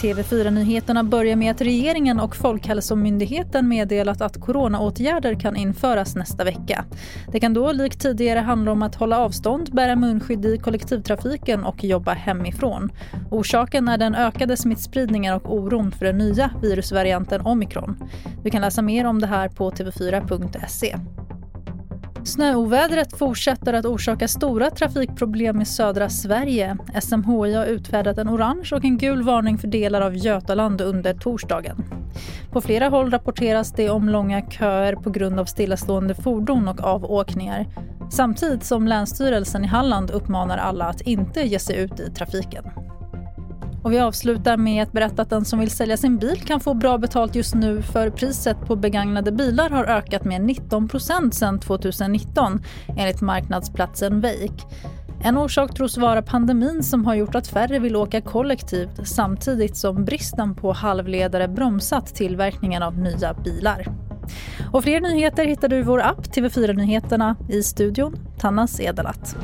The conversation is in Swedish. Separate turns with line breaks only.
TV4-nyheterna börjar med att regeringen och Folkhälsomyndigheten meddelat att coronaåtgärder kan införas nästa vecka. Det kan då likt tidigare handla om att hålla avstånd, bära munskydd i kollektivtrafiken och jobba hemifrån. Orsaken är den ökade smittspridningen och oron för den nya virusvarianten omikron. Du kan läsa mer om det här på tv4.se. Snöovädret fortsätter att orsaka stora trafikproblem i södra Sverige. SMHI har utfärdat en orange och en gul varning för delar av Götaland under torsdagen. På flera håll rapporteras det om långa köer på grund av stillastående fordon och avåkningar. Samtidigt som Länsstyrelsen i Halland uppmanar alla att inte ge sig ut i trafiken. Och vi avslutar med att berätta att den som vill sälja sin bil kan få bra betalt just nu för priset på begagnade bilar har ökat med 19% sedan 2019 enligt marknadsplatsen Veik. En orsak tros vara pandemin som har gjort att färre vill åka kollektivt samtidigt som bristen på halvledare bromsat tillverkningen av nya bilar. Och fler nyheter hittar du i vår app TV4 Nyheterna i studion Tannas Edelat.